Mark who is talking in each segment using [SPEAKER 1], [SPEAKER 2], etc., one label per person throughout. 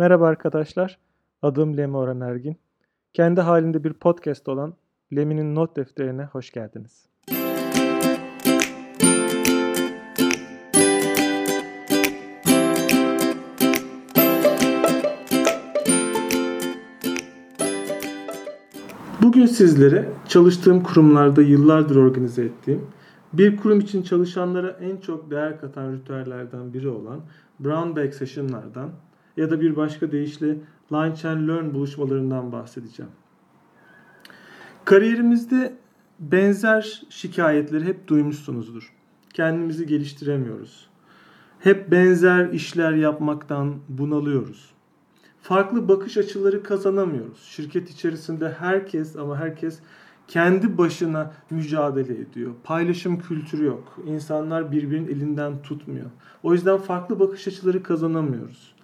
[SPEAKER 1] Merhaba arkadaşlar, adım Lemi Orhan Ergin. Kendi halinde bir podcast olan Lemi'nin not defterine hoş geldiniz. Bugün sizlere çalıştığım kurumlarda yıllardır organize ettiğim, bir kurum için çalışanlara en çok değer katan ritüellerden biri olan Brown Bag Session'lardan ya da bir başka deyişle Lunch and Learn buluşmalarından bahsedeceğim. Kariyerimizde benzer şikayetleri hep duymuşsunuzdur. Kendimizi geliştiremiyoruz. Hep benzer işler yapmaktan bunalıyoruz. Farklı bakış açıları kazanamıyoruz. Şirket içerisinde herkes ama herkes kendi başına mücadele ediyor. Paylaşım kültürü yok. İnsanlar birbirinin elinden tutmuyor. O yüzden farklı bakış açıları kazanamıyoruz.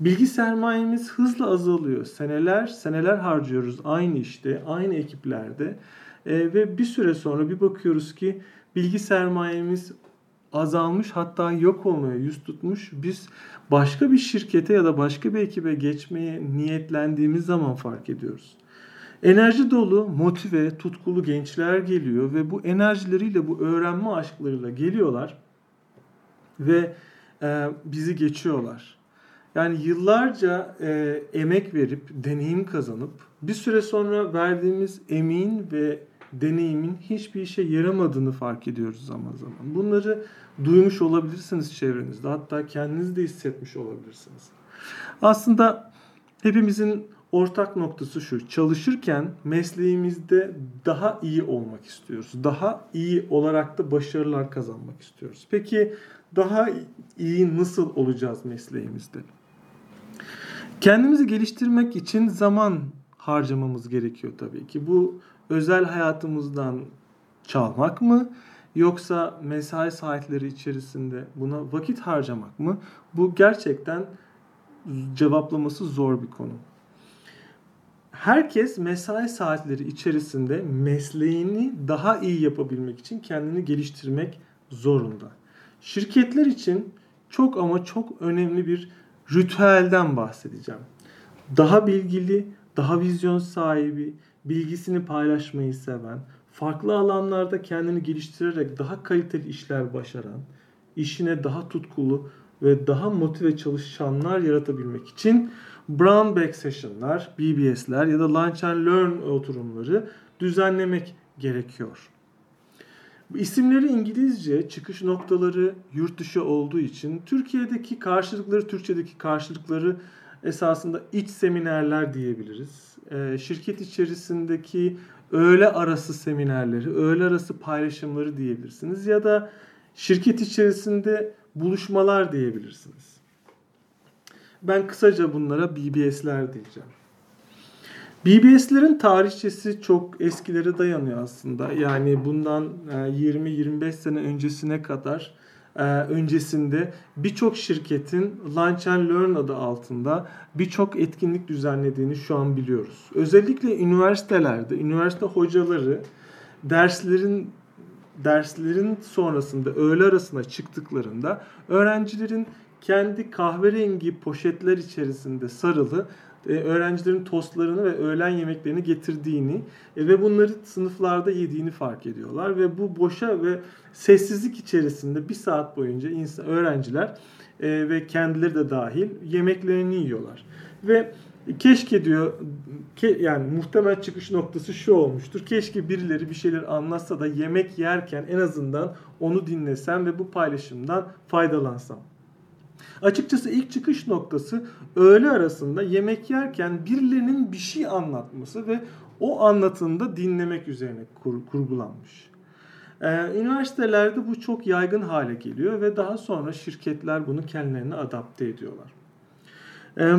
[SPEAKER 1] Bilgi sermayemiz hızla azalıyor. Seneler seneler harcıyoruz aynı işte, aynı ekiplerde. E, ve bir süre sonra bir bakıyoruz ki bilgi sermayemiz azalmış hatta yok olmaya yüz tutmuş. Biz başka bir şirkete ya da başka bir ekibe geçmeye niyetlendiğimiz zaman fark ediyoruz. Enerji dolu, motive, tutkulu gençler geliyor ve bu enerjileriyle, bu öğrenme aşklarıyla geliyorlar ve e, bizi geçiyorlar. Yani yıllarca e, emek verip, deneyim kazanıp bir süre sonra verdiğimiz emeğin ve deneyimin hiçbir işe yaramadığını fark ediyoruz zaman zaman. Bunları duymuş olabilirsiniz çevrenizde. Hatta kendiniz de hissetmiş olabilirsiniz. Aslında hepimizin ortak noktası şu. Çalışırken mesleğimizde daha iyi olmak istiyoruz. Daha iyi olarak da başarılar kazanmak istiyoruz. Peki daha iyi nasıl olacağız mesleğimizde? Kendimizi geliştirmek için zaman harcamamız gerekiyor tabii ki. Bu özel hayatımızdan çalmak mı yoksa mesai saatleri içerisinde buna vakit harcamak mı? Bu gerçekten cevaplaması zor bir konu. Herkes mesai saatleri içerisinde mesleğini daha iyi yapabilmek için kendini geliştirmek zorunda. Şirketler için çok ama çok önemli bir ritüelden bahsedeceğim. Daha bilgili, daha vizyon sahibi, bilgisini paylaşmayı seven, farklı alanlarda kendini geliştirerek daha kaliteli işler başaran, işine daha tutkulu ve daha motive çalışanlar yaratabilmek için Brown Bag Session'lar, BBS'ler ya da Lunch and Learn oturumları düzenlemek gerekiyor. İsimleri İngilizce, çıkış noktaları yurt dışı olduğu için Türkiye'deki karşılıkları, Türkçedeki karşılıkları esasında iç seminerler diyebiliriz. E, şirket içerisindeki öğle arası seminerleri, öğle arası paylaşımları diyebilirsiniz ya da şirket içerisinde buluşmalar diyebilirsiniz. Ben kısaca bunlara BBS'ler diyeceğim. BBS'lerin tarihçesi çok eskilere dayanıyor aslında. Yani bundan 20-25 e, sene öncesine kadar e, öncesinde birçok şirketin Lunch and Learn adı altında birçok etkinlik düzenlediğini şu an biliyoruz. Özellikle üniversitelerde, üniversite hocaları derslerin derslerin sonrasında öğle arasına çıktıklarında öğrencilerin kendi kahverengi poşetler içerisinde sarılı e, öğrencilerin tostlarını ve öğlen yemeklerini getirdiğini e, ve bunları sınıflarda yediğini fark ediyorlar ve bu boşa ve sessizlik içerisinde bir saat boyunca insan, öğrenciler e, ve kendileri de dahil yemeklerini yiyorlar ve keşke diyor ke, yani muhtemel çıkış noktası şu olmuştur. Keşke birileri bir şeyler anlatsa da yemek yerken en azından onu dinlesem ve bu paylaşımdan faydalansam. Açıkçası ilk çıkış noktası öğle arasında yemek yerken birilerinin bir şey anlatması ve o anlatımda dinlemek üzerine kur, kurgulanmış. Ee, üniversitelerde bu çok yaygın hale geliyor ve daha sonra şirketler bunu kendilerine adapte ediyorlar. Ee,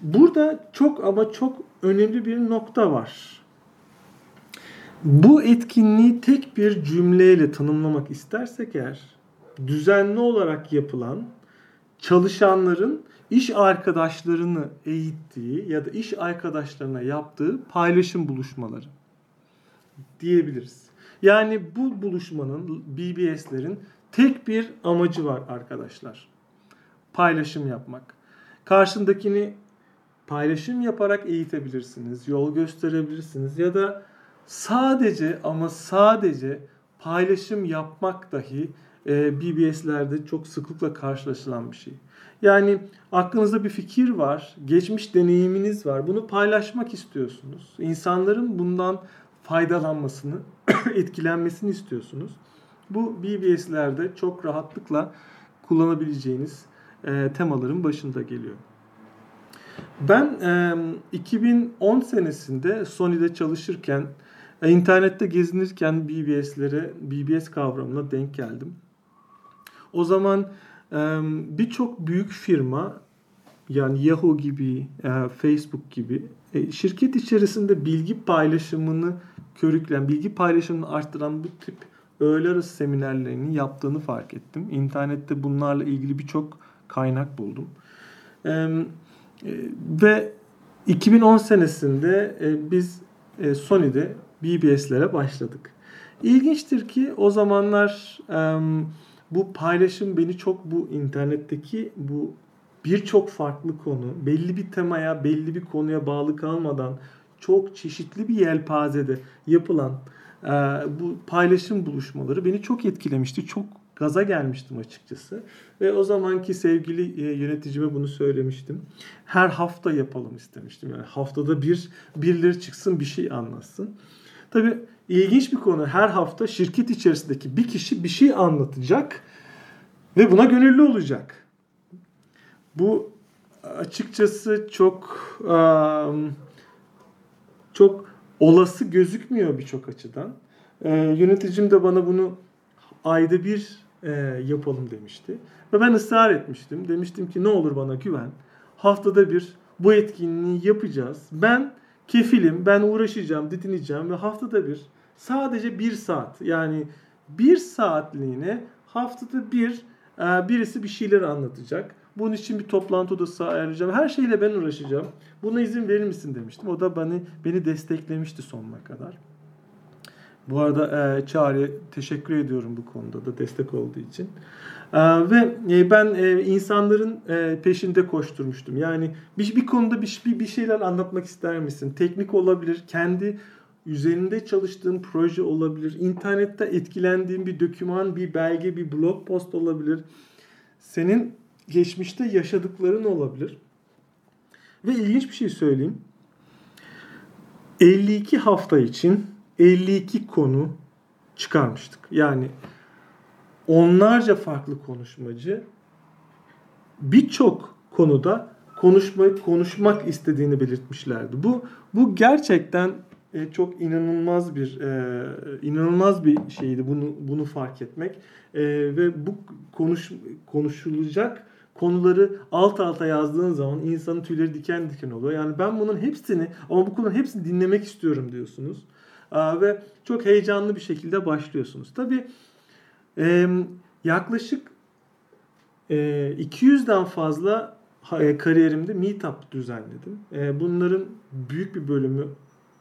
[SPEAKER 1] burada çok ama çok önemli bir nokta var. Bu etkinliği tek bir cümleyle tanımlamak istersek eğer düzenli olarak yapılan çalışanların iş arkadaşlarını eğittiği ya da iş arkadaşlarına yaptığı paylaşım buluşmaları diyebiliriz. Yani bu buluşmanın BBS'lerin tek bir amacı var arkadaşlar. Paylaşım yapmak. Karşındakini paylaşım yaparak eğitebilirsiniz, yol gösterebilirsiniz ya da sadece ama sadece paylaşım yapmak dahi e, BBS'lerde çok sıklıkla karşılaşılan bir şey. Yani aklınızda bir fikir var, geçmiş deneyiminiz var. Bunu paylaşmak istiyorsunuz. İnsanların bundan faydalanmasını, etkilenmesini istiyorsunuz. Bu BBS'lerde çok rahatlıkla kullanabileceğiniz e, temaların başında geliyor. Ben e, 2010 senesinde Sony'de çalışırken e, internette gezinirken BBS'lere, BBS kavramına denk geldim. O zaman birçok büyük firma yani Yahoo gibi, Facebook gibi e, şirket içerisinde bilgi paylaşımını körükleyen, bilgi paylaşımını arttıran bu tip öğle arası seminerlerini yaptığını fark ettim. İnternette bunlarla ilgili birçok kaynak buldum. E, ve 2010 senesinde e, biz Sony'de BBS'lere başladık. İlginçtir ki o zamanlar bu paylaşım beni çok bu internetteki bu birçok farklı konu, belli bir temaya, belli bir konuya bağlı kalmadan çok çeşitli bir yelpazede yapılan e, bu paylaşım buluşmaları beni çok etkilemişti. Çok gaza gelmiştim açıkçası. Ve o zamanki sevgili e, yöneticime bunu söylemiştim. Her hafta yapalım istemiştim. Yani haftada bir birileri çıksın bir şey anlatsın. Tabii ilginç bir konu. Her hafta şirket içerisindeki bir kişi bir şey anlatacak ve buna gönüllü olacak. Bu açıkçası çok çok olası gözükmüyor birçok açıdan. Yöneticim de bana bunu ayda bir yapalım demişti. Ve ben ısrar etmiştim. Demiştim ki ne olur bana güven. Haftada bir bu etkinliği yapacağız. Ben kefilim, ben uğraşacağım, didineceğim ve haftada bir sadece bir saat yani bir saatliğine haftada bir e, birisi bir şeyler anlatacak. Bunun için bir toplantı odası ayarlayacağım. Her şeyle ben uğraşacağım. Buna izin verir misin demiştim. O da beni beni desteklemişti sonuna kadar. Bu arada e, Çağrı'ya teşekkür ediyorum bu konuda da destek olduğu için. E, ve e, ben e, insanların e, peşinde koşturmuştum. Yani bir, bir konuda bir, bir, bir şeyler anlatmak ister misin? Teknik olabilir, kendi üzerinde çalıştığın proje olabilir, internette etkilendiğin bir doküman, bir belge, bir blog post olabilir. Senin geçmişte yaşadıkların olabilir. Ve ilginç bir şey söyleyeyim. 52 hafta için 52 konu çıkarmıştık. Yani onlarca farklı konuşmacı birçok konuda konuşmayı konuşmak istediğini belirtmişlerdi. Bu bu gerçekten e, çok inanılmaz bir e, inanılmaz bir şeydi bunu bunu fark etmek e, ve bu konuş konuşulacak konuları alt alta yazdığın zaman insanın tüyleri diken diken oluyor. Yani ben bunun hepsini ama bu konuların hepsini dinlemek istiyorum diyorsunuz ve çok heyecanlı bir şekilde başlıyorsunuz. Tabii yaklaşık 200'den fazla kariyerimde meetup düzenledim. Bunların büyük bir bölümü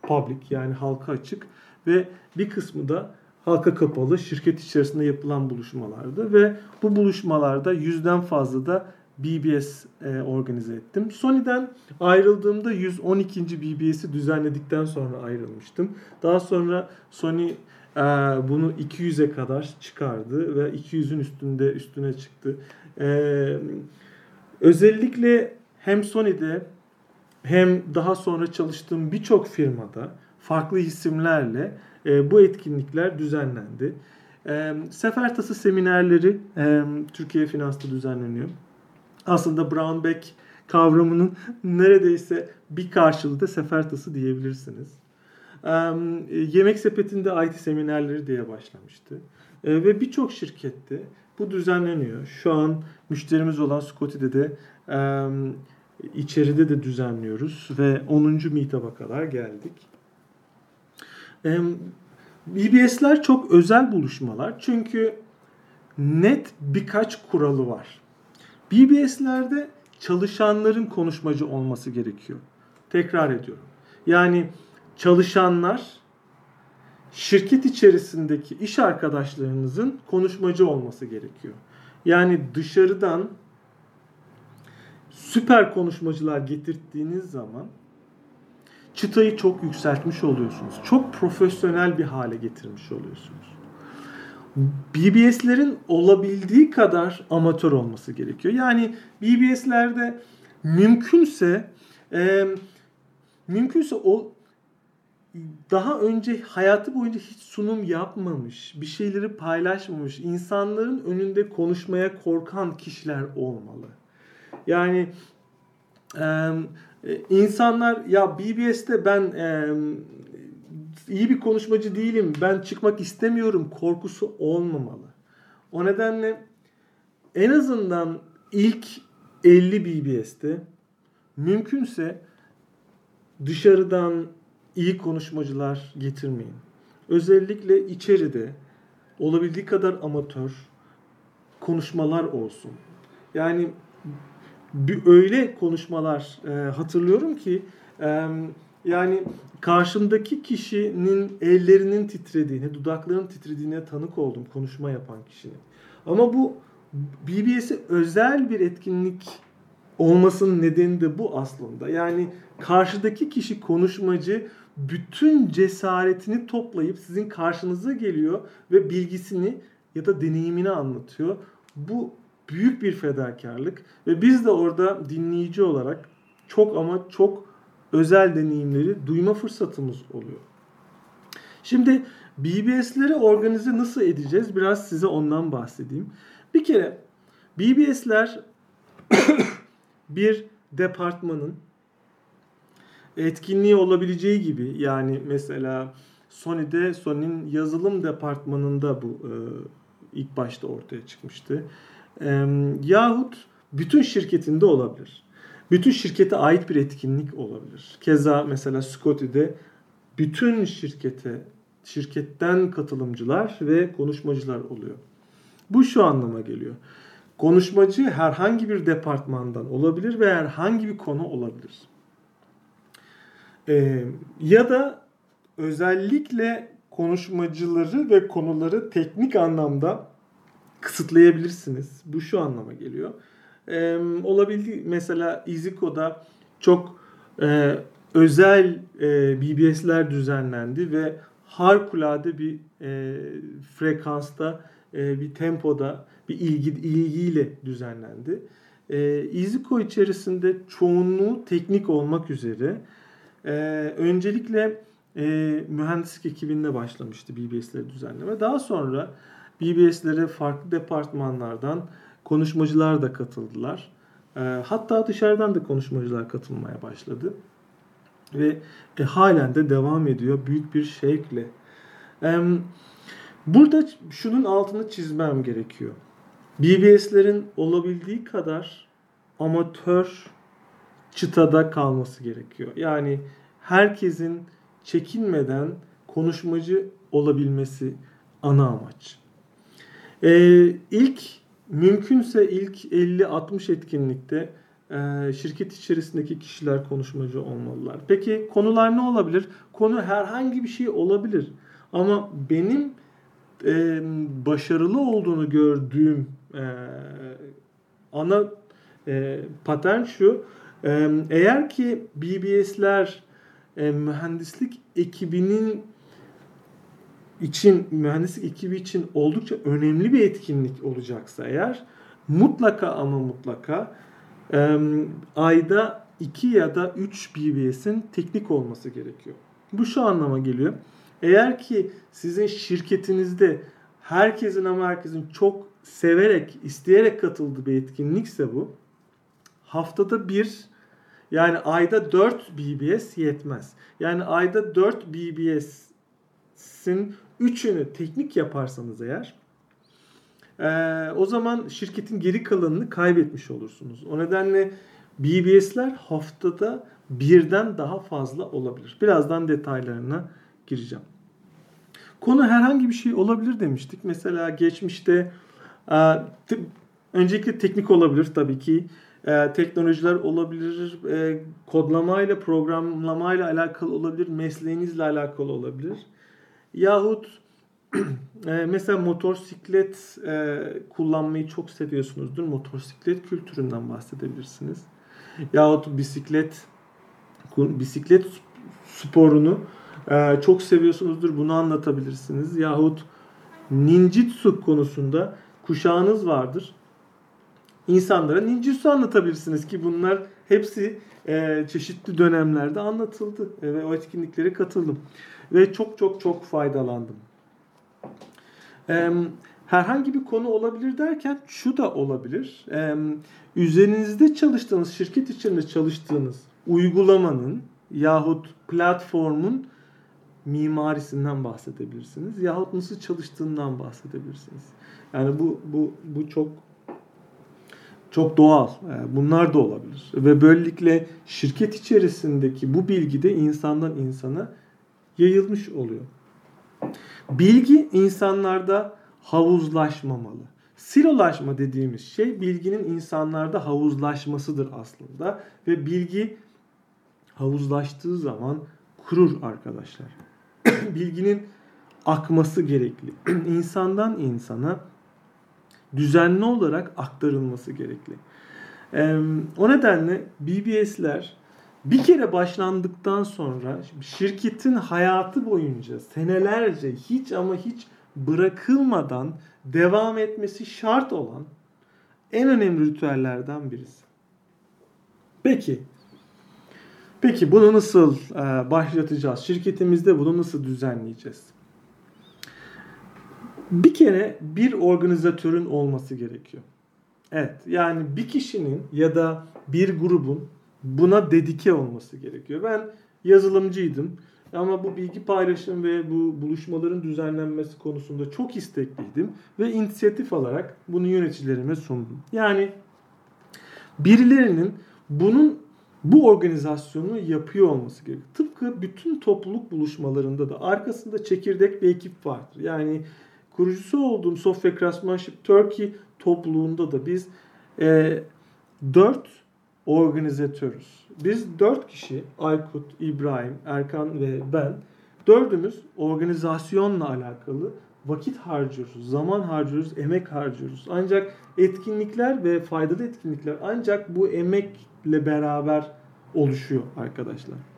[SPEAKER 1] public yani halka açık ve bir kısmı da halka kapalı şirket içerisinde yapılan buluşmalardı ve bu buluşmalarda yüzden fazla da BBS e, organize ettim. Sony'den ayrıldığımda 112. BBS'i düzenledikten sonra ayrılmıştım. Daha sonra Sony e, bunu 200'e kadar çıkardı ve 200'ün üstünde üstüne çıktı. E, özellikle hem Sony'de hem daha sonra çalıştığım birçok firmada farklı isimlerle e, bu etkinlikler düzenlendi. E, Sefertası seminerleri e, Türkiye Finans'ta düzenleniyor aslında Brownback kavramının neredeyse bir karşılığı da sefertası diyebilirsiniz. Yemek sepetinde IT seminerleri diye başlamıştı. Ve birçok şirkette bu düzenleniyor. Şu an müşterimiz olan Scotty'de de içeride de düzenliyoruz ve 10. meetup'a kadar geldik. BBS'ler çok özel buluşmalar çünkü net birkaç kuralı var. BBS'lerde çalışanların konuşmacı olması gerekiyor. Tekrar ediyorum. Yani çalışanlar şirket içerisindeki iş arkadaşlarınızın konuşmacı olması gerekiyor. Yani dışarıdan süper konuşmacılar getirdiğiniz zaman çıtayı çok yükseltmiş oluyorsunuz. Çok profesyonel bir hale getirmiş oluyorsunuz. BBS'lerin olabildiği kadar amatör olması gerekiyor. Yani BBS'lerde mümkünse e, mümkünse o daha önce hayatı boyunca hiç sunum yapmamış, bir şeyleri paylaşmamış, insanların önünde konuşmaya korkan kişiler olmalı. Yani e, insanlar ya BBS'te ben e, iyi bir konuşmacı değilim, ben çıkmak istemiyorum korkusu olmamalı. O nedenle en azından ilk 50 BBS'te mümkünse dışarıdan iyi konuşmacılar getirmeyin. Özellikle içeride olabildiği kadar amatör konuşmalar olsun. Yani öyle konuşmalar e, hatırlıyorum ki e, yani karşımdaki kişinin ellerinin titrediğine, dudaklarının titrediğine tanık oldum konuşma yapan kişinin. Ama bu BBS'e özel bir etkinlik olmasının nedeni de bu aslında. Yani karşıdaki kişi konuşmacı bütün cesaretini toplayıp sizin karşınıza geliyor ve bilgisini ya da deneyimini anlatıyor. Bu büyük bir fedakarlık ve biz de orada dinleyici olarak çok ama çok özel deneyimleri duyma fırsatımız oluyor. Şimdi BBS'leri organize nasıl edeceğiz? Biraz size ondan bahsedeyim. Bir kere BBS'ler bir departmanın etkinliği olabileceği gibi yani mesela Sony'de Sony'nin yazılım departmanında bu e, ilk başta ortaya çıkmıştı. E, yahut bütün şirketinde olabilir. Bütün şirkete ait bir etkinlik olabilir. Keza mesela Scotty'de bütün şirkete şirketten katılımcılar ve konuşmacılar oluyor. Bu şu anlama geliyor. Konuşmacı herhangi bir departmandan olabilir ve herhangi bir konu olabilir. Ee, ya da özellikle konuşmacıları ve konuları teknik anlamda kısıtlayabilirsiniz. Bu şu anlama geliyor. Ee, olabildi mesela Iziko'da çok e, özel e, BBS'ler düzenlendi ve harikulade bir e, frekansta, e, bir tempoda, bir ilgi ilgiyle düzenlendi. E, Iziko içerisinde çoğunluğu teknik olmak üzere e, öncelikle e, mühendislik ekibinde başlamıştı BBS'leri düzenleme. Daha sonra BBS'lere farklı departmanlardan konuşmacılar da katıldılar. E, hatta dışarıdan da konuşmacılar katılmaya başladı. Ve e, halen de devam ediyor büyük bir şevkle. E, burada şunun altını çizmem gerekiyor. BBS'lerin olabildiği kadar amatör çıtada kalması gerekiyor. Yani herkesin çekinmeden konuşmacı olabilmesi ana amaç. Ee, ilk mümkünse ilk 50-60 etkinlikte e, şirket içerisindeki kişiler konuşmacı olmalılar. Peki konular ne olabilir? Konu herhangi bir şey olabilir. Ama benim e, başarılı olduğunu gördüğüm e, ana e, patern şu. E, eğer ki BBS'ler e, mühendislik ekibinin için mühendislik ekibi için oldukça önemli bir etkinlik olacaksa eğer mutlaka ama mutlaka e, ayda 2 ya da 3 BBS'in teknik olması gerekiyor. Bu şu anlama geliyor. Eğer ki sizin şirketinizde herkesin ama herkesin çok severek, isteyerek katıldığı bir etkinlikse bu haftada bir yani ayda 4 BBS yetmez. Yani ayda 4 BBS'in 3'ünü teknik yaparsanız eğer e, o zaman şirketin geri kalanını kaybetmiş olursunuz. O nedenle BBS'ler haftada birden daha fazla olabilir. Birazdan detaylarına gireceğim. Konu herhangi bir şey olabilir demiştik. Mesela geçmişte e, öncelikle teknik olabilir tabii ki. E, teknolojiler olabilir, e, kodlamayla, programlamayla alakalı olabilir, mesleğinizle alakalı olabilir. Yahut e, mesela motosiklet e, kullanmayı çok seviyorsunuzdur. Motosiklet kültüründen bahsedebilirsiniz. yahut bisiklet bisiklet sporunu e, çok seviyorsunuzdur. Bunu anlatabilirsiniz. Yahut ninjitsu konusunda kuşağınız vardır. İnsanlara ninjitsu anlatabilirsiniz ki bunlar hepsi e, çeşitli dönemlerde anlatıldı e, ve o etkinliklere katıldım ve çok çok çok faydalandım. E, herhangi bir konu olabilir derken şu da olabilir. E, üzerinizde çalıştığınız, şirket içinde çalıştığınız uygulamanın yahut platformun mimarisinden bahsedebilirsiniz yahut nasıl çalıştığından bahsedebilirsiniz. Yani bu bu bu çok çok doğal. Bunlar da olabilir. Ve böylelikle şirket içerisindeki bu bilgi de insandan insana yayılmış oluyor. Bilgi insanlarda havuzlaşmamalı. Silolaşma dediğimiz şey bilginin insanlarda havuzlaşmasıdır aslında ve bilgi havuzlaştığı zaman kurur arkadaşlar. Bilginin akması gerekli. İnsandan insana düzenli olarak aktarılması gerekli. O nedenle BBS'ler bir kere başlandıktan sonra şirketin hayatı boyunca senelerce hiç ama hiç bırakılmadan devam etmesi şart olan en önemli ritüellerden birisi. Peki Peki bunu nasıl e, başlatacağız? Şirketimizde bunu nasıl düzenleyeceğiz? Bir kere bir organizatörün olması gerekiyor. Evet yani bir kişinin ya da bir grubun buna dedike olması gerekiyor. Ben yazılımcıydım ama bu bilgi paylaşım ve bu buluşmaların düzenlenmesi konusunda çok istekliydim ve inisiyatif alarak bunu yöneticilerime sundum. Yani birilerinin bunun bu organizasyonu yapıyor olması gerekiyor. Tıpkı bütün topluluk buluşmalarında da arkasında çekirdek bir ekip vardır. Yani kurucusu olduğum Software Craftsmanship Turkey topluluğunda da biz e, 4 organizatörüz. Biz dört kişi Aykut, İbrahim, Erkan ve ben dördümüz organizasyonla alakalı vakit harcıyoruz, zaman harcıyoruz, emek harcıyoruz. Ancak etkinlikler ve faydalı etkinlikler ancak bu emekle beraber oluşuyor arkadaşlar.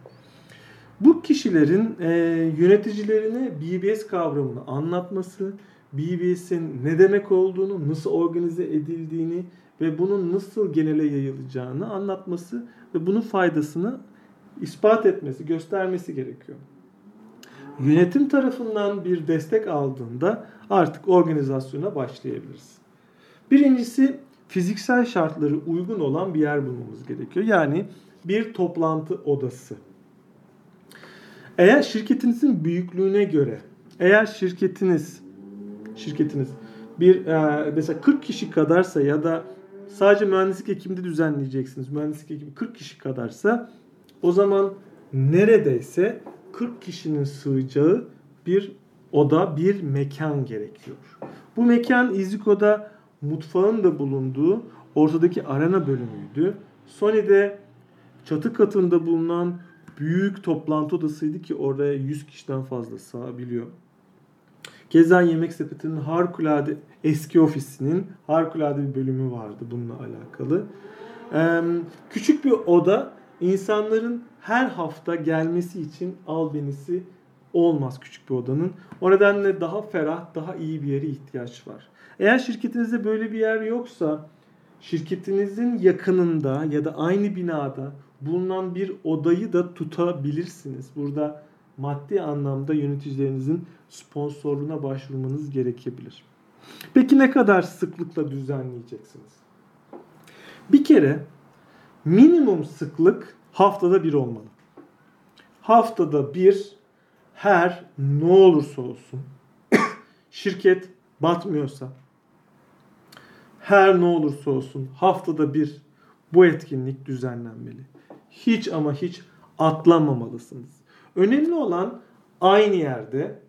[SPEAKER 1] Bu kişilerin e, yöneticilerine BBS kavramını anlatması, BBS'in ne demek olduğunu, nasıl organize edildiğini ve bunun nasıl genele yayılacağını anlatması ve bunun faydasını ispat etmesi, göstermesi gerekiyor. Yönetim tarafından bir destek aldığında artık organizasyona başlayabiliriz. Birincisi fiziksel şartları uygun olan bir yer bulmamız gerekiyor. Yani bir toplantı odası. Eğer şirketinizin büyüklüğüne göre, eğer şirketiniz şirketiniz bir e, mesela 40 kişi kadarsa ya da sadece mühendislik ekibinde düzenleyeceksiniz. Mühendislik ekibi 40 kişi kadarsa o zaman neredeyse 40 kişinin sığacağı bir oda, bir mekan gerekiyor. Bu mekan İziko'da mutfağın da bulunduğu ortadaki arena bölümüydü. Sony'de çatı katında bulunan büyük toplantı odasıydı ki oraya 100 kişiden fazla sığabiliyor. Keza Yemek Sepeti'nin harikulade eski ofisinin harikulade bir bölümü vardı bununla alakalı. Ee, küçük bir oda insanların her hafta gelmesi için albenisi olmaz küçük bir odanın. O nedenle daha ferah, daha iyi bir yere ihtiyaç var. Eğer şirketinizde böyle bir yer yoksa şirketinizin yakınında ya da aynı binada bulunan bir odayı da tutabilirsiniz. Burada maddi anlamda yöneticilerinizin sponsorluğuna başvurmanız gerekebilir. Peki ne kadar sıklıkla düzenleyeceksiniz? Bir kere minimum sıklık haftada bir olmalı. Haftada bir her ne olursa olsun şirket batmıyorsa her ne olursa olsun haftada bir bu etkinlik düzenlenmeli. Hiç ama hiç atlamamalısınız. Önemli olan aynı yerde,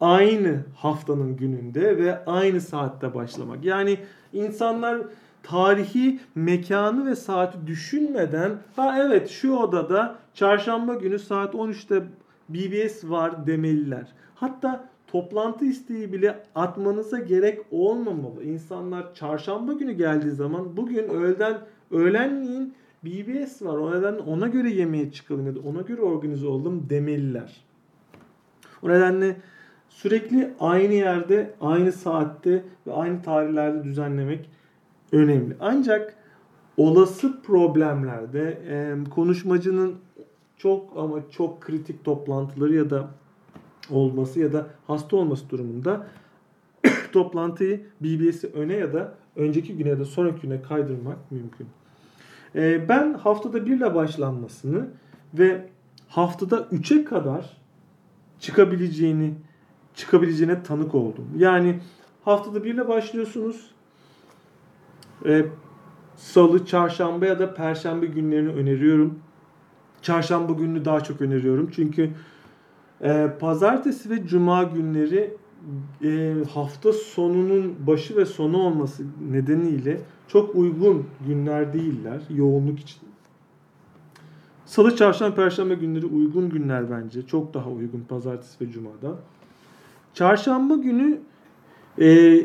[SPEAKER 1] aynı haftanın gününde ve aynı saatte başlamak. Yani insanlar tarihi mekanı ve saati düşünmeden ha evet şu odada çarşamba günü saat 13'te BBS var demeliler. Hatta toplantı isteği bile atmanıza gerek olmamalı. İnsanlar çarşamba günü geldiği zaman bugün öğleden öğlenliğin BBS var. O nedenle ona göre yemeğe çıkalım ya da ona göre organize oldum demeliler. O nedenle sürekli aynı yerde, aynı saatte ve aynı tarihlerde düzenlemek önemli. Ancak olası problemlerde konuşmacının çok ama çok kritik toplantıları ya da olması ya da hasta olması durumunda toplantıyı BBS'i öne ya da önceki güne ya da sonraki güne kaydırmak mümkün. E, ben haftada birle başlanmasını ve haftada üçe kadar çıkabileceğini çıkabileceğine tanık oldum. Yani haftada birle başlıyorsunuz. E, Salı, çarşamba ya da perşembe günlerini öneriyorum. Çarşamba gününü daha çok öneriyorum. Çünkü e, pazartesi ve cuma günleri e, hafta sonunun başı ve sonu olması nedeniyle çok uygun günler değiller yoğunluk için. Salı, çarşamba, perşembe günleri uygun günler bence. Çok daha uygun pazartesi ve cumada. Çarşamba günü e,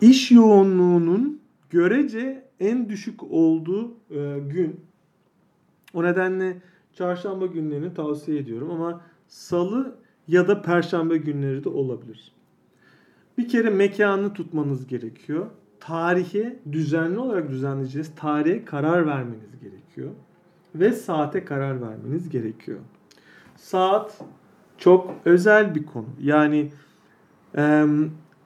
[SPEAKER 1] iş yoğunluğunun görece en düşük olduğu e, gün. O nedenle çarşamba günlerini tavsiye ediyorum ama salı ya da perşembe günleri de olabilir. Bir kere mekanı tutmanız gerekiyor. Tarihe düzenli olarak düzenleyeceğiz. Tarihe karar vermeniz gerekiyor. Ve saate karar vermeniz gerekiyor. Saat çok özel bir konu. Yani e,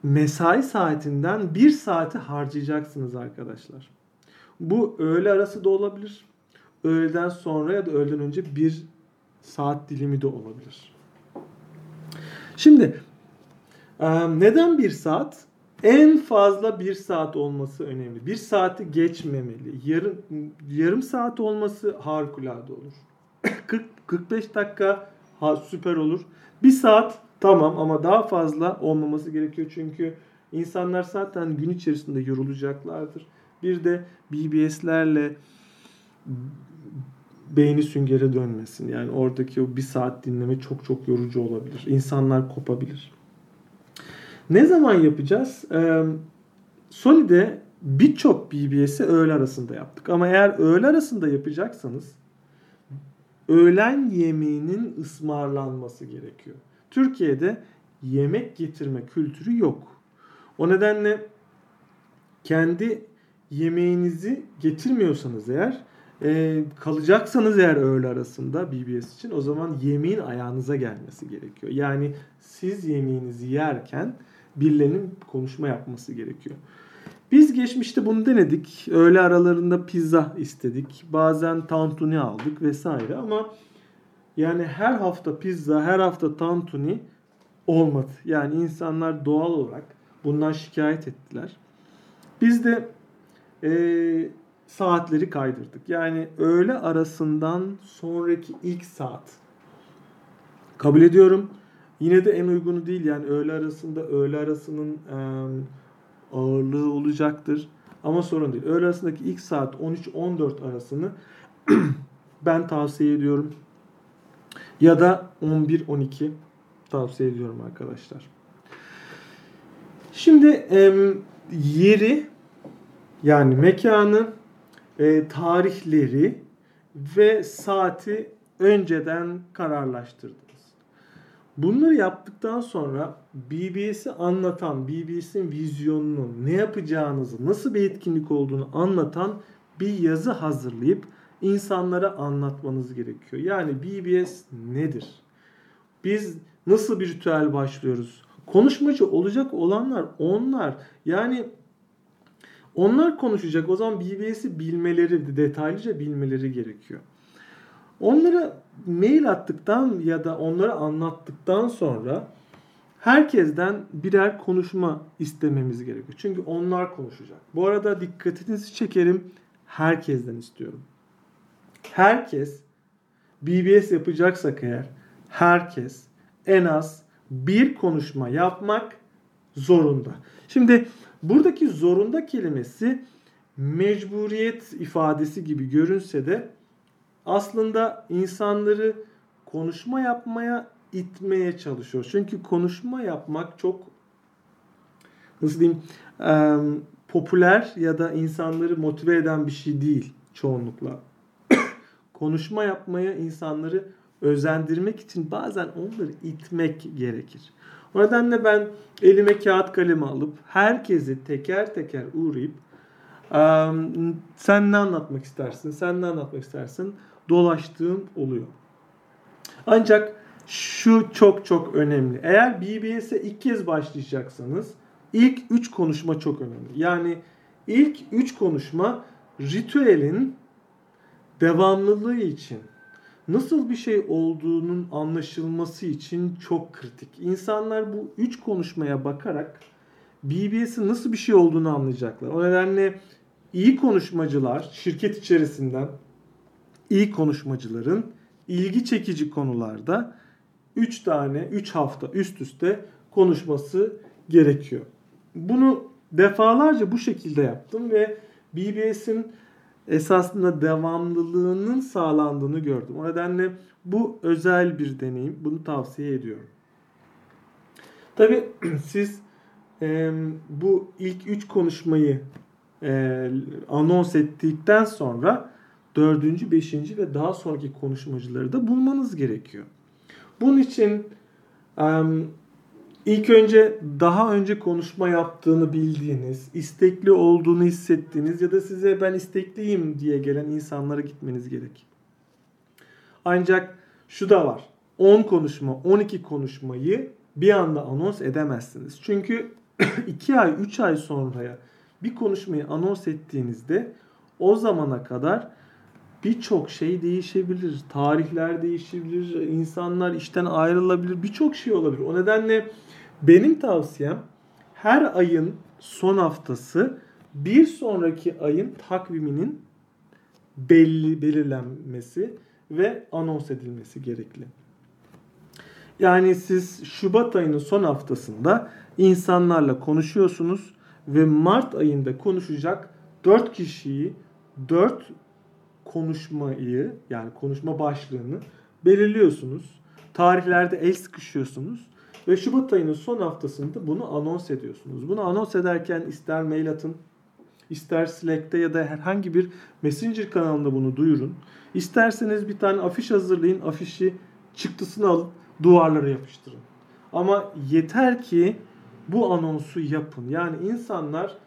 [SPEAKER 1] mesai saatinden bir saati harcayacaksınız arkadaşlar. Bu öğle arası da olabilir. Öğleden sonra ya da öğleden önce bir saat dilimi de olabilir. Şimdi neden bir saat? En fazla bir saat olması önemli. Bir saati geçmemeli. Yarım, yarım saat olması harikulade olur. 40 45 dakika ha, süper olur. Bir saat tamam ama daha fazla olmaması gerekiyor çünkü insanlar zaten gün içerisinde yorulacaklardır. Bir de BBS'lerle beyni süngere dönmesin. Yani oradaki o bir saat dinleme çok çok yorucu olabilir. İnsanlar kopabilir. Ne zaman yapacağız? Ee, Sony'de birçok BBS'i öğle arasında yaptık. Ama eğer öğle arasında yapacaksanız öğlen yemeğinin ısmarlanması gerekiyor. Türkiye'de yemek getirme kültürü yok. O nedenle kendi yemeğinizi getirmiyorsanız eğer e, kalacaksanız eğer öğle arasında BBS için o zaman yemeğin ayağınıza gelmesi gerekiyor. Yani siz yemeğinizi yerken birilerinin konuşma yapması gerekiyor. Biz geçmişte bunu denedik. Öğle aralarında pizza istedik. Bazen tantuni aldık vesaire ama yani her hafta pizza, her hafta tantuni olmadı. Yani insanlar doğal olarak bundan şikayet ettiler. Biz de e, saatleri kaydırdık. Yani öğle arasından sonraki ilk saat. Kabul ediyorum. Yine de en uygunu değil. Yani öğle arasında öğle arasının e, ağırlığı olacaktır. Ama sorun değil. Öğle arasındaki ilk saat 13-14 arasını ben tavsiye ediyorum. Ya da 11-12 tavsiye ediyorum arkadaşlar. Şimdi e, yeri yani mekanı, e, tarihleri ve saati önceden kararlaştırdınız. Bunları yaptıktan sonra BBS'i anlatan, BBS'in vizyonunu, ne yapacağınızı, nasıl bir etkinlik olduğunu anlatan bir yazı hazırlayıp insanlara anlatmanız gerekiyor. Yani BBS nedir? Biz nasıl bir ritüel başlıyoruz? Konuşmacı olacak olanlar onlar. Yani onlar konuşacak. O zaman BBS'i bilmeleri, detaylıca bilmeleri gerekiyor. Onlara mail attıktan ya da onlara anlattıktan sonra herkesten birer konuşma istememiz gerekiyor. Çünkü onlar konuşacak. Bu arada dikkatinizi çekerim. Herkesten istiyorum. Herkes BBS yapacaksak eğer herkes en az bir konuşma yapmak zorunda. Şimdi buradaki zorunda kelimesi mecburiyet ifadesi gibi görünse de aslında insanları konuşma yapmaya itmeye çalışıyor. Çünkü konuşma yapmak çok nasıl diyeyim e, popüler ya da insanları motive eden bir şey değil çoğunlukla. konuşma yapmaya insanları özendirmek için bazen onları itmek gerekir. O nedenle ben elime kağıt kalemi alıp herkesi teker teker uğrayıp sen ne anlatmak istersin, sen ne anlatmak istersin dolaştığım oluyor. Ancak şu çok çok önemli. Eğer BBS'e ilk kez başlayacaksanız ilk 3 konuşma çok önemli. Yani ilk 3 konuşma ritüelin devamlılığı için nasıl bir şey olduğunun anlaşılması için çok kritik. İnsanlar bu 3 konuşmaya bakarak BBS'in nasıl bir şey olduğunu anlayacaklar. O nedenle iyi konuşmacılar şirket içerisinden iyi konuşmacıların ilgi çekici konularda 3 tane 3 hafta üst üste konuşması gerekiyor. Bunu defalarca bu şekilde yaptım ve BBS'in esasında devamlılığının sağlandığını gördüm. O nedenle bu özel bir deneyim. Bunu tavsiye ediyorum. Tabi siz e, bu ilk üç konuşmayı e, anons ettikten sonra dördüncü, beşinci ve daha sonraki konuşmacıları da bulmanız gerekiyor. Bunun için e, ilk önce daha önce konuşma yaptığını bildiğiniz, istekli olduğunu hissettiğiniz ya da size ben istekliyim diye gelen insanlara gitmeniz gerek. Ancak şu da var. 10 konuşma, 12 konuşmayı bir anda anons edemezsiniz. Çünkü 2 ay, 3 ay sonraya bir konuşmayı anons ettiğinizde o zamana kadar birçok şey değişebilir. Tarihler değişebilir, insanlar işten ayrılabilir, birçok şey olabilir. O nedenle benim tavsiyem her ayın son haftası bir sonraki ayın takviminin belli belirlenmesi ve anons edilmesi gerekli. Yani siz Şubat ayının son haftasında insanlarla konuşuyorsunuz ve Mart ayında konuşacak 4 kişiyi 4 konuşmayı yani konuşma başlığını belirliyorsunuz. Tarihlerde el sıkışıyorsunuz ve Şubat ayının son haftasında bunu anons ediyorsunuz. Bunu anons ederken ister mail atın, ister Slack'te ya da herhangi bir Messenger kanalında bunu duyurun. İsterseniz bir tane afiş hazırlayın, afişi çıktısını alın, duvarlara yapıştırın. Ama yeter ki bu anonsu yapın. Yani insanlar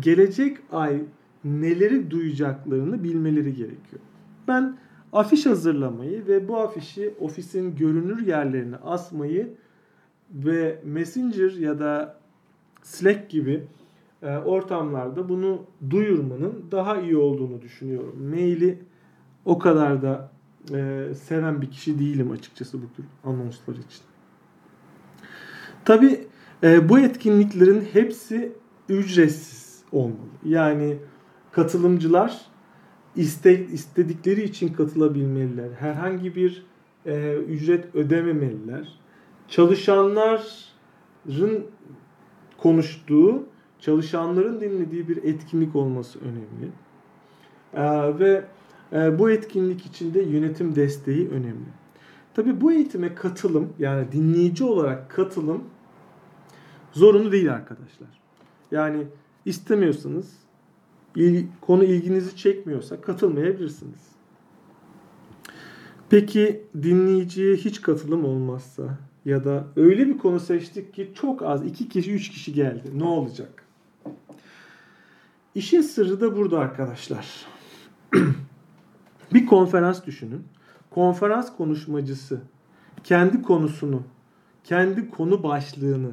[SPEAKER 1] gelecek ay neleri duyacaklarını bilmeleri gerekiyor. Ben afiş hazırlamayı ve bu afişi ofisin görünür yerlerine asmayı ve Messenger ya da Slack gibi e, ortamlarda bunu duyurmanın daha iyi olduğunu düşünüyorum. Maili o kadar da e, seven bir kişi değilim açıkçası bu tür anonslar için. Tabi e, bu etkinliklerin hepsi ücretsiz olmalı. Yani katılımcılar iste, istedikleri için katılabilmeliler. Herhangi bir e, ücret ödememeliler. Çalışanların konuştuğu, çalışanların dinlediği bir etkinlik olması önemli. E, ve e, bu etkinlik içinde yönetim desteği önemli. Tabi bu eğitime katılım yani dinleyici olarak katılım zorunlu değil arkadaşlar. Yani istemiyorsanız konu ilginizi çekmiyorsa katılmayabilirsiniz. Peki dinleyiciye hiç katılım olmazsa ya da öyle bir konu seçtik ki çok az iki kişi üç kişi geldi. Ne olacak? İşin sırrı da burada arkadaşlar. bir konferans düşünün. Konferans konuşmacısı kendi konusunu, kendi konu başlığını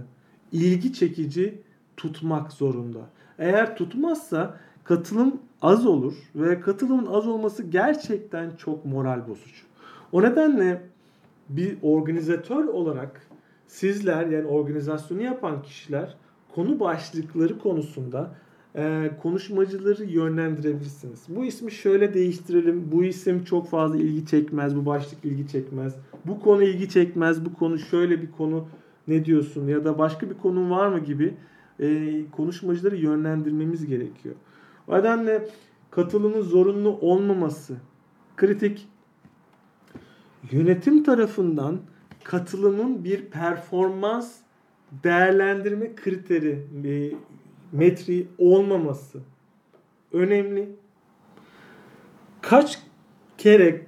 [SPEAKER 1] ilgi çekici tutmak zorunda. Eğer tutmazsa katılım az olur ve katılımın az olması gerçekten çok moral bozucu. O nedenle bir organizatör olarak sizler yani organizasyonu yapan kişiler konu başlıkları konusunda e, konuşmacıları yönlendirebilirsiniz. Bu ismi şöyle değiştirelim. Bu isim çok fazla ilgi çekmez. Bu başlık ilgi çekmez. Bu konu ilgi çekmez. Bu konu şöyle bir konu ne diyorsun ya da başka bir konun var mı gibi e, konuşmacıları yönlendirmemiz gerekiyor. O nedenle katılımın zorunlu olmaması kritik. Yönetim tarafından katılımın bir performans değerlendirme kriteri, bir metri olmaması önemli. Kaç kere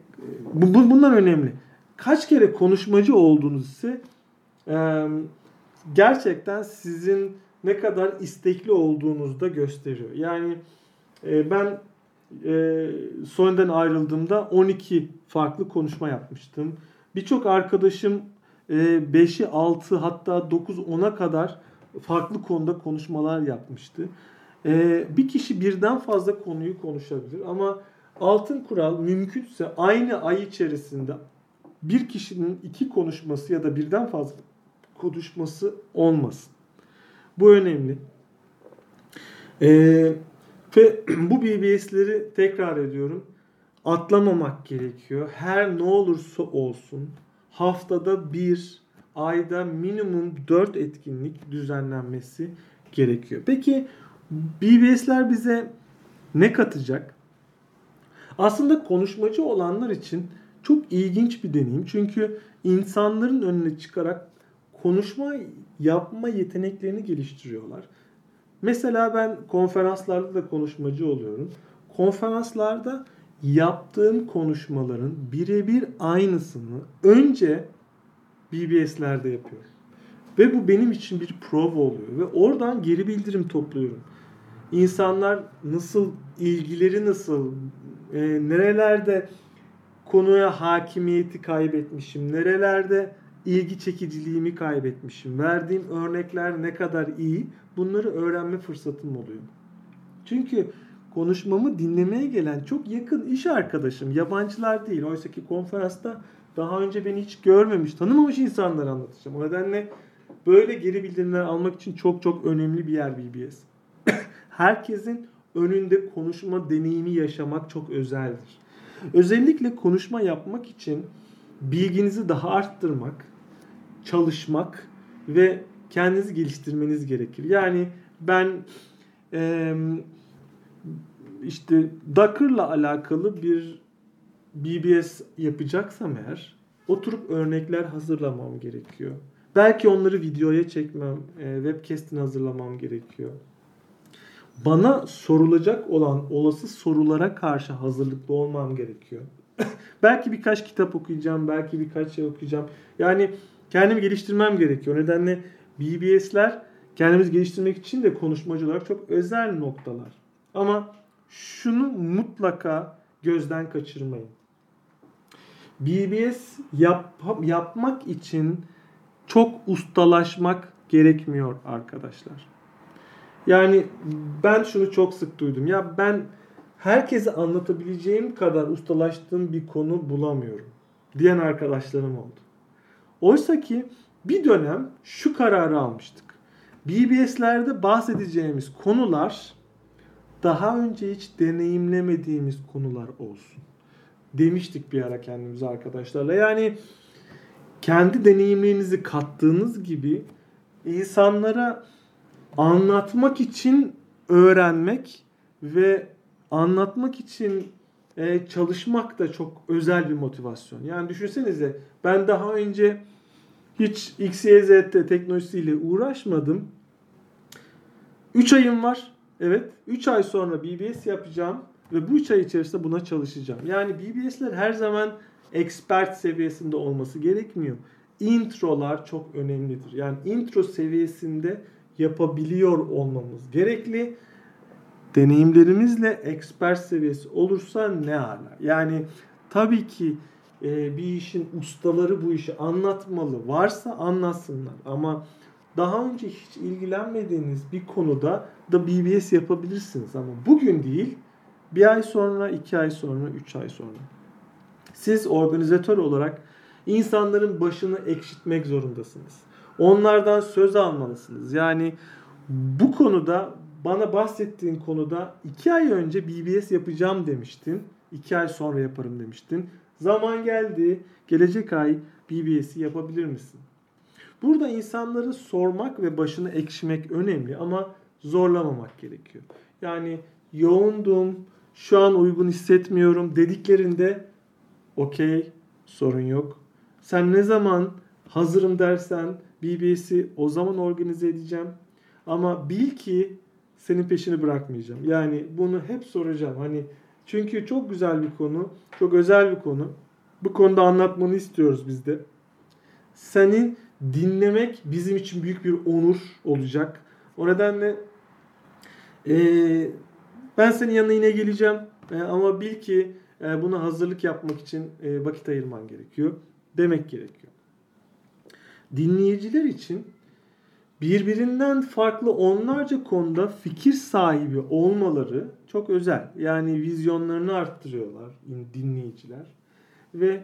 [SPEAKER 1] bu, bu bundan önemli. Kaç kere konuşmacı olduğunuz ise gerçekten sizin ne kadar istekli olduğunuzu da gösteriyor. Yani e, ben e, sonradan ayrıldığımda 12 farklı konuşma yapmıştım. Birçok arkadaşım e, 5'i 6 hatta 9 10'a kadar farklı konuda konuşmalar yapmıştı. E, bir kişi birden fazla konuyu konuşabilir ama altın kural mümkünse aynı ay içerisinde bir kişinin iki konuşması ya da birden fazla konuşması olmasın. Bu önemli. Ee, ve bu BBS'leri tekrar ediyorum. Atlamamak gerekiyor. Her ne olursa olsun haftada bir, ayda minimum 4 etkinlik düzenlenmesi gerekiyor. Peki BBS'ler bize ne katacak? Aslında konuşmacı olanlar için çok ilginç bir deneyim. Çünkü insanların önüne çıkarak konuşma yapma yeteneklerini geliştiriyorlar. Mesela ben konferanslarda da konuşmacı oluyorum. Konferanslarda yaptığım konuşmaların birebir aynısını önce BBS'lerde yapıyorum. Ve bu benim için bir prova oluyor. Ve oradan geri bildirim topluyorum. İnsanlar nasıl, ilgileri nasıl, e, nerelerde konuya hakimiyeti kaybetmişim, nerelerde ilgi çekiciliğimi kaybetmişim, verdiğim örnekler ne kadar iyi bunları öğrenme fırsatım oluyor. Çünkü konuşmamı dinlemeye gelen çok yakın iş arkadaşım, yabancılar değil. Oysa ki konferansta daha önce beni hiç görmemiş, tanımamış insanlar anlatacağım. O nedenle böyle geri bildirimler almak için çok çok önemli bir yer BBS. Herkesin önünde konuşma deneyimi yaşamak çok özeldir. Özellikle konuşma yapmak için bilginizi daha arttırmak, çalışmak ve kendinizi geliştirmeniz gerekir. Yani ben e, işte Docker'la alakalı bir BBS yapacaksam eğer oturup örnekler hazırlamam gerekiyor. Belki onları videoya çekmem, e, webcast'ini hazırlamam gerekiyor. Bana sorulacak olan olası sorulara karşı hazırlıklı olmam gerekiyor. belki birkaç kitap okuyacağım, belki birkaç şey okuyacağım. Yani kendimi geliştirmem gerekiyor. Nedenle BBS'ler kendimizi geliştirmek için de konuşmacı olarak çok özel noktalar. Ama şunu mutlaka gözden kaçırmayın. BBS yap, yapmak için çok ustalaşmak gerekmiyor arkadaşlar. Yani ben şunu çok sık duydum. Ya ben herkese anlatabileceğim kadar ustalaştığım bir konu bulamıyorum diyen arkadaşlarım oldu. Oysa ki bir dönem şu kararı almıştık. BBS'lerde bahsedeceğimiz konular daha önce hiç deneyimlemediğimiz konular olsun. Demiştik bir ara kendimize arkadaşlarla. Yani kendi deneyimlerinizi kattığınız gibi insanlara anlatmak için öğrenmek ve anlatmak için e, çalışmak da çok özel bir motivasyon. Yani düşünsenize ben daha önce hiç XYZ teknolojisiyle uğraşmadım. 3 ayım var. Evet. 3 ay sonra BBS yapacağım ve bu 3 ay içerisinde buna çalışacağım. Yani BBS'ler her zaman expert seviyesinde olması gerekmiyor. Introlar çok önemlidir. Yani intro seviyesinde yapabiliyor olmamız gerekli. Deneyimlerimizle expert seviyesi olursa ne ala. Yani tabii ki e, bir işin ustaları bu işi anlatmalı. Varsa anlatsınlar. Ama daha önce hiç ilgilenmediğiniz bir konuda da BBS yapabilirsiniz. Ama bugün değil bir ay sonra, iki ay sonra, üç ay sonra. Siz organizatör olarak insanların başını ekşitmek zorundasınız. Onlardan söz almalısınız. Yani bu konuda bana bahsettiğin konuda iki ay önce BBS yapacağım demiştin. iki ay sonra yaparım demiştin. Zaman geldi. Gelecek ay BBS'i yapabilir misin? Burada insanları sormak ve başını ekşimek önemli ama zorlamamak gerekiyor. Yani yoğundum, şu an uygun hissetmiyorum dediklerinde okey sorun yok. Sen ne zaman hazırım dersen BBS'i o zaman organize edeceğim. Ama bil ki senin peşini bırakmayacağım. Yani bunu hep soracağım. Hani Çünkü çok güzel bir konu, çok özel bir konu. Bu konuda anlatmanı istiyoruz biz de. Senin dinlemek bizim için büyük bir onur olacak. O nedenle e, ben senin yanına yine geleceğim. E, ama bil ki e, buna hazırlık yapmak için e, vakit ayırman gerekiyor. Demek gerekiyor. Dinleyiciler için birbirinden farklı onlarca konuda fikir sahibi olmaları çok özel. Yani vizyonlarını arttırıyorlar dinleyiciler. Ve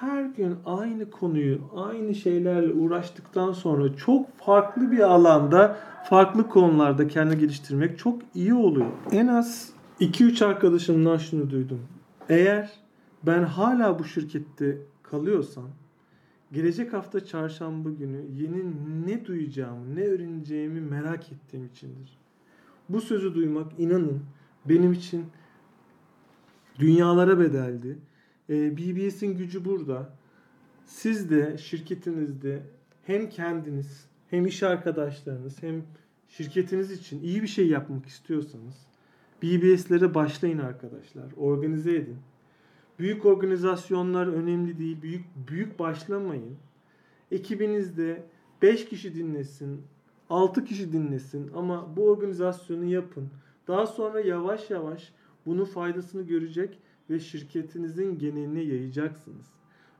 [SPEAKER 1] her gün aynı konuyu, aynı şeylerle uğraştıktan sonra çok farklı bir alanda, farklı konularda kendini geliştirmek çok iyi oluyor. En az 2-3 arkadaşımdan şunu duydum. Eğer ben hala bu şirkette kalıyorsam gelecek hafta çarşamba günü yeni ne duyacağımı, ne öğreneceğimi merak ettiğim içindir. Bu sözü duymak inanın benim için dünyalara bedeldi. Ee, BBS'in gücü burada. Siz de şirketinizde hem kendiniz hem iş arkadaşlarınız hem şirketiniz için iyi bir şey yapmak istiyorsanız BBS'lere başlayın arkadaşlar. Organize edin. Büyük organizasyonlar önemli değil. Büyük büyük başlamayın. Ekibinizde 5 kişi dinlesin, 6 kişi dinlesin ama bu organizasyonu yapın. Daha sonra yavaş yavaş bunun faydasını görecek ve şirketinizin geneline yayacaksınız.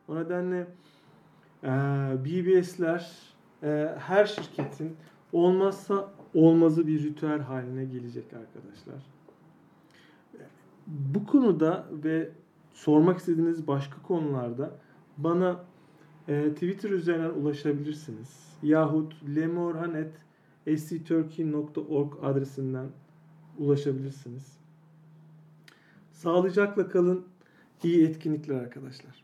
[SPEAKER 1] O nedenle e, BBS'ler e, her şirketin olmazsa olmazı bir ritüel haline gelecek arkadaşlar. Bu konuda ve sormak istediğiniz başka konularda bana e, Twitter üzerinden ulaşabilirsiniz. Yahut lemorhanet.scturkey.org adresinden ulaşabilirsiniz. Sağlıcakla kalın. İyi etkinlikler arkadaşlar.